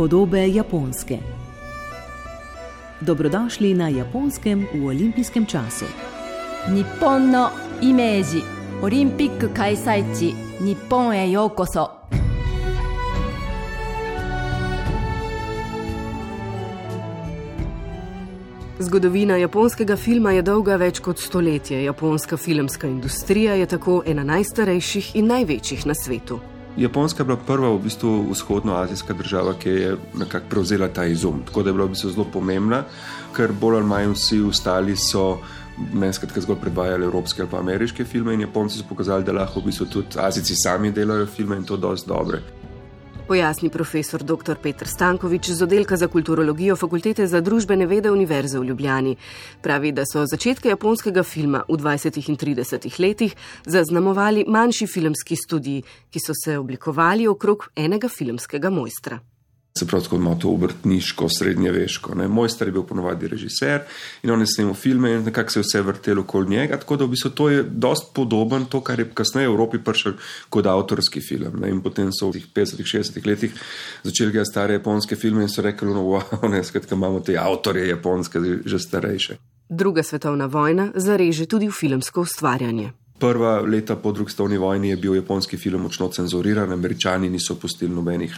Podobe Japonske. Dobrodošli na japonskem v olimpijskem času. Nippon no imeji, olimpik kajsajči, Nippon e yokoso. Zgodovina japonskega filma je dolga več kot stoletje. Japonska filmska industrija je tako ena najstarejših in največjih na svetu. Japonska je bila prva v bistvu vzhodnoazijska država, ki je nekako prevzela ta izum. Tako da je bila v bistvu zelo pomembna, ker bolj ali manj vsi ostali so. Menskratka, zgolj predvajali evropske ali pa ameriške filme, in Japonci so pokazali, da lahko v bistvu tudi Azijci sami delajo filme in to dosti dobre. Pojasni profesor dr. Petr Stankovič z oddelka za kulturologijo Fakultete za družbene vede Univerze v Ljubljani. Pravi, da so začetke japonskega filma v 20. in 30. letih zaznamovali manjši filmski studiji, ki so se oblikovali okrog enega filmskega mojstra. Se pravi, tako ima to obrtniško, srednjeveško. Ne. Moj star je bil ponovadi režiser in on je snimal filme in nekako se je vse vrtelo okoli njega. Tako da v bistvu to je dosti podoben to, kar je kasneje v Evropi prišel kot avtorski film. Ne. In potem so v teh 50-60 letih začeli gledati stare japonske filme in so rekli, no, wow, ne, skratka, imamo te avtorje japonske, že starejše. Druga svetovna vojna zareže tudi v filmsko ustvarjanje. Prva leta po drugi svetovni vojni je bil japonski film močno cenzuriran, američani niso pustili nobenih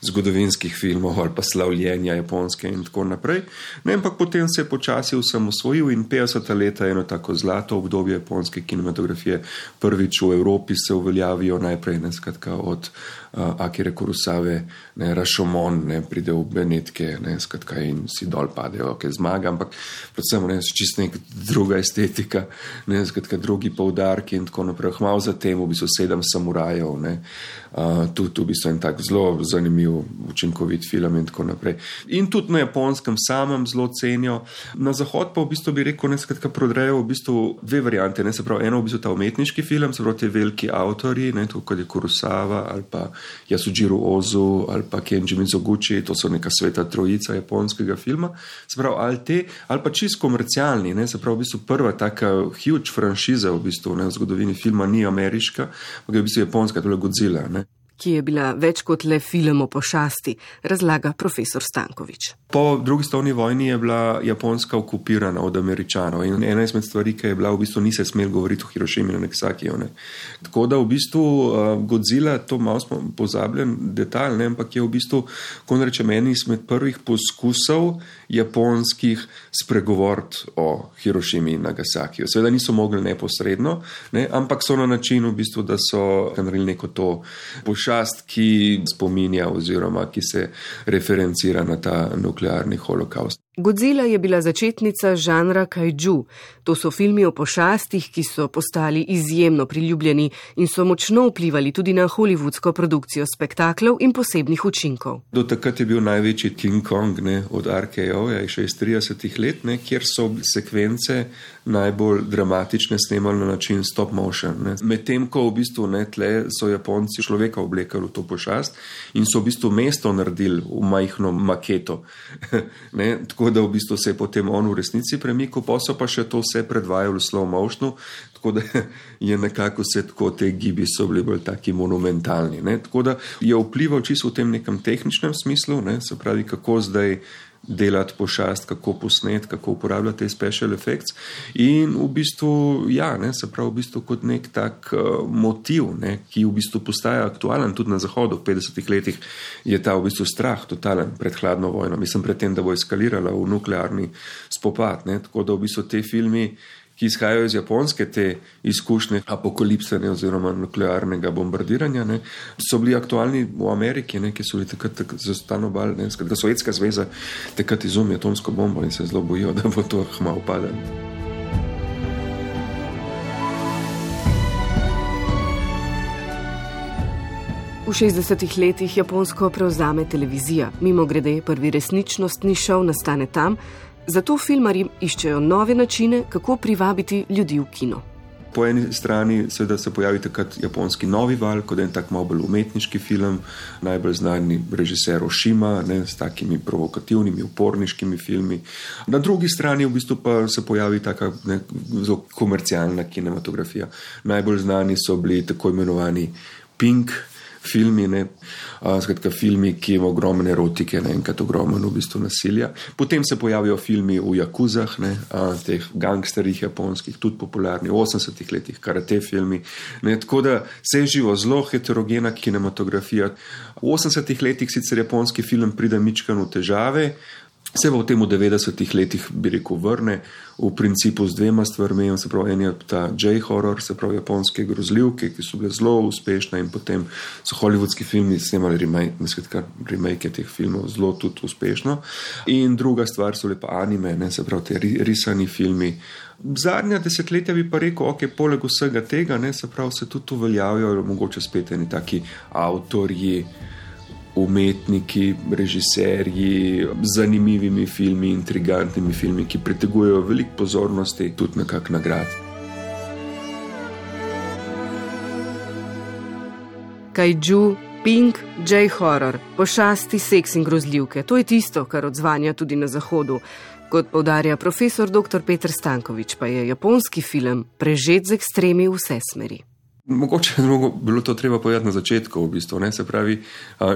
zgodovinskih filmov ali pa slavljenja japonske in tako naprej. Ne, ampak potem se je počasi vsem osvojil in 50 leta je eno tako zlato obdobje japonske kinematografije. Prvič v Evropi se uveljavijo najprej ne, skratka, od Akire Kurosave, ne, Rašomon, ne, pride v Benetke ne, skratka, in si dol padejo, ki zmaga, ampak predvsem ne, čist nek druga estetika, ne, skratka, drugi poudar monarki in tako naprej. Hmal za tem, v bistvu sedem samurajev, uh, tudi v bistvu en tak zelo zanimiv, učinkovit film in tako naprej. In tudi na japonskem samem zelo cenijo. Na zahod pa v bistvu bi rekel, da prodrejo v bistvu dve variante. Ne? Se pravi, eno v bistvu ta umetniški film, se pravi, ti veliki avtori, kot je Kurosawa ali pa Yasujiro Ozu ali pa Kenji Mizoguchi, to so neka sveta trojica japonskega filma. Se pravi, ali te, ali pa čist komercialni, ne? se pravi, v bistvu prva taka huge franšiza v bistvu, ne? v zgodovini filma ni ameriška, ampak je v bistvu japonska, to je Godzilla. Ne? Ki je bila več kot le film o pošasti, razlaga profesor Stankovič. Po drugi svetovni vojni je bila Japonska okupirana od Američanov in ena izmed stvari, ki je bila, v bistvu nise smel govoriti o Hirošimi in Nagasakiju. Tako da v bistvu uh, Godzilla, to malo smo pozabljen detalj, ne? ampak je v bistvu, ko rečem, en izmed prvih poskusov japonskih spregovoriti o Hirošimi in Nagasakiju. Seveda niso mogli neposredno, ne? ampak so na način, v bistvu, da so naredili neko to pošast ki spominja oziroma ki se referencira na ta nuklearni holokaust. Godzilla je bila začetnica žanra kaiju. To so filmi o pošastih, ki so postali izjemno priljubljeni in so močno vplivali tudi na hollywoodsko produkcijo spektaklov in posebnih učinkov. Do takrat je bil največji King Kong ne, od RKO, ja, še iz 30 let, ne, kjer so sekvence najbolj dramatične snemali na način stop motion. Medtem ko v bistvu ne tle so Japonci človeka oblekali v to pošast in so v bistvu mesto naredili v majhno maketo. ne, tako da v bistvu se je potem on v resnici premikal, pa so pa še to vse predvajali v slow motionu, tako da je nekako vse tako, te gibi so bili bolj taki monumentalni. Ne? Tako da je vplival čisto v tem nekem tehničnem smislu, ne? se pravi, kako zdaj delati pošast, kako posnet, kako uporabljati te special effects. In v bistvu, ja, ne, se pravi, v bistvu kot nek tak uh, motiv, ne, ki v bistvu postaja aktualen tudi na Zahodu. V 50-ih letih je ta v bistvu strah totalen pred hladno vojno, mislim, pred tem, da bo eskalirala v nuklearni spopad. Ne, tako da v bistvu te filmi ki izhajajo iz japonske te izkušnje apokalipsene oziroma nuklearnega bombardiranja, ne, so bili aktualni v Ameriki, ne, ki so bili takrat tak, zastano bal, ne, skratka, Sovjetska zveza takrat izumi atomsko bombo in se zelo bojijo, da bo to hma upadalo. V 60-ih letih Japonsko prevzame televizija. Mimo grede, prvi resničnostni šov nastane tam, Zato filmari iščejo nove načine, kako privabiti ljudi v kino. Po eni strani seveda se pojavi takrat japonski novi val, kot en tak malo bolj umetniški film, najbolj znani režiser Oshima, ne, s takimi provokativnimi, uporniškimi filmi. Na drugi strani v bistvu pa se pojavi taka ne, zelo komercialna kinematografija. Najbolj znani so bili tako imenovani Pink filmi, ne, skratka, filmi, ki imajo ogromne erotike, ne enkrat ogromno v bistvu nasilja. Potem se pojavijo filmi v Jakuzah, ne, teh gangsterjih japonskih, tudi popularni v 80-ih letih, karate filmi. Ne, tako da se je živo zelo heterogena kinematografija. V 80-ih letih sicer japonski film pride mičkan v težave, Se v tem v 90-ih letih, bi rekel, vrne v principu z dvema stvarmi. Se pravi, en je ta J-horror, se pravi, japonske grozljivke, ki so bile zelo uspešne in potem so hollywoodski filmi snemali remake teh filmov zelo tudi uspešno. In druga stvar so lepa anime, ne, se pravi, te risani filmi. Zadnja desetletja bi pa rekel, ok, poleg vsega tega, ne, se pravi, se tudi uveljavijo, mogoče spet eni taki avtorji umetniki, režiserji, zanimivimi filmi, intrigantnimi filmi, ki pritegujejo veliko pozornosti, tudi nekak nagrad. Kaiju, Pink, J-horror, pošasti, seks in grozljivke. To je tisto, kar odzvanja tudi na Zahodu. Kot povdarja profesor dr. Petr Stankovič, pa je japonski film prežet z ekstremi vse smeri. Mogoče je bilo to treba povedati na začetku, v bistvu, ne? se pravi,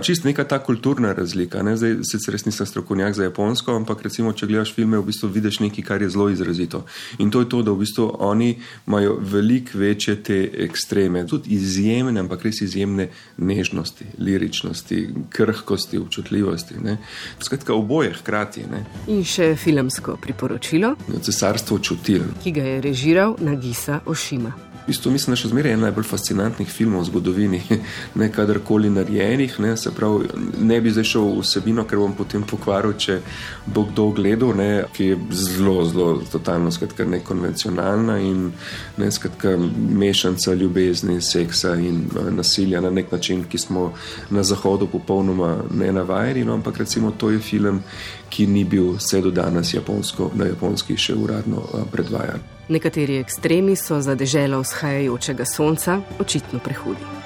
čist neka ta kulturna razlika. Ne? Zdaj, sicer res nisem strokovnjak za japonsko, ampak recimo, če gledaš filme, v bistvu vidiš nekaj, kar je zelo izrazito. In to je to, da v bistvu oni imajo veliko večje te ekstreme, tudi izjemne, ampak res izjemne nežnosti, liričnosti, krhkosti, občutljivosti. Ne? Skratka, oboje hkrati. Ne? In še filmsko priporočilo. Cesarstvo čutil. Ki ga je režiral Nagisa Ošima. Bistvu mislim, da je še zmeraj en najbolj fascinantnih filmov v zgodovini, ne kadarkoli narejenih. Ne, pravi, ne bi zdaj šel vsebino, ker bom potem pokvaril, če bo kdo gledal, ne, ki je zelo, zelo, totalno skratka, nekonvencionalna in ne, skratka, mešanca ljubezni, seksa in nasilja na nek način, ki smo na zahodu popolnoma ne navajeni. No, ampak recimo to je film, ki ni bil vse do danes japonsko, na japonski še uradno predvajan. Nekateri ekstremi so za deželo vzhajajočega sonca očitno prehudi.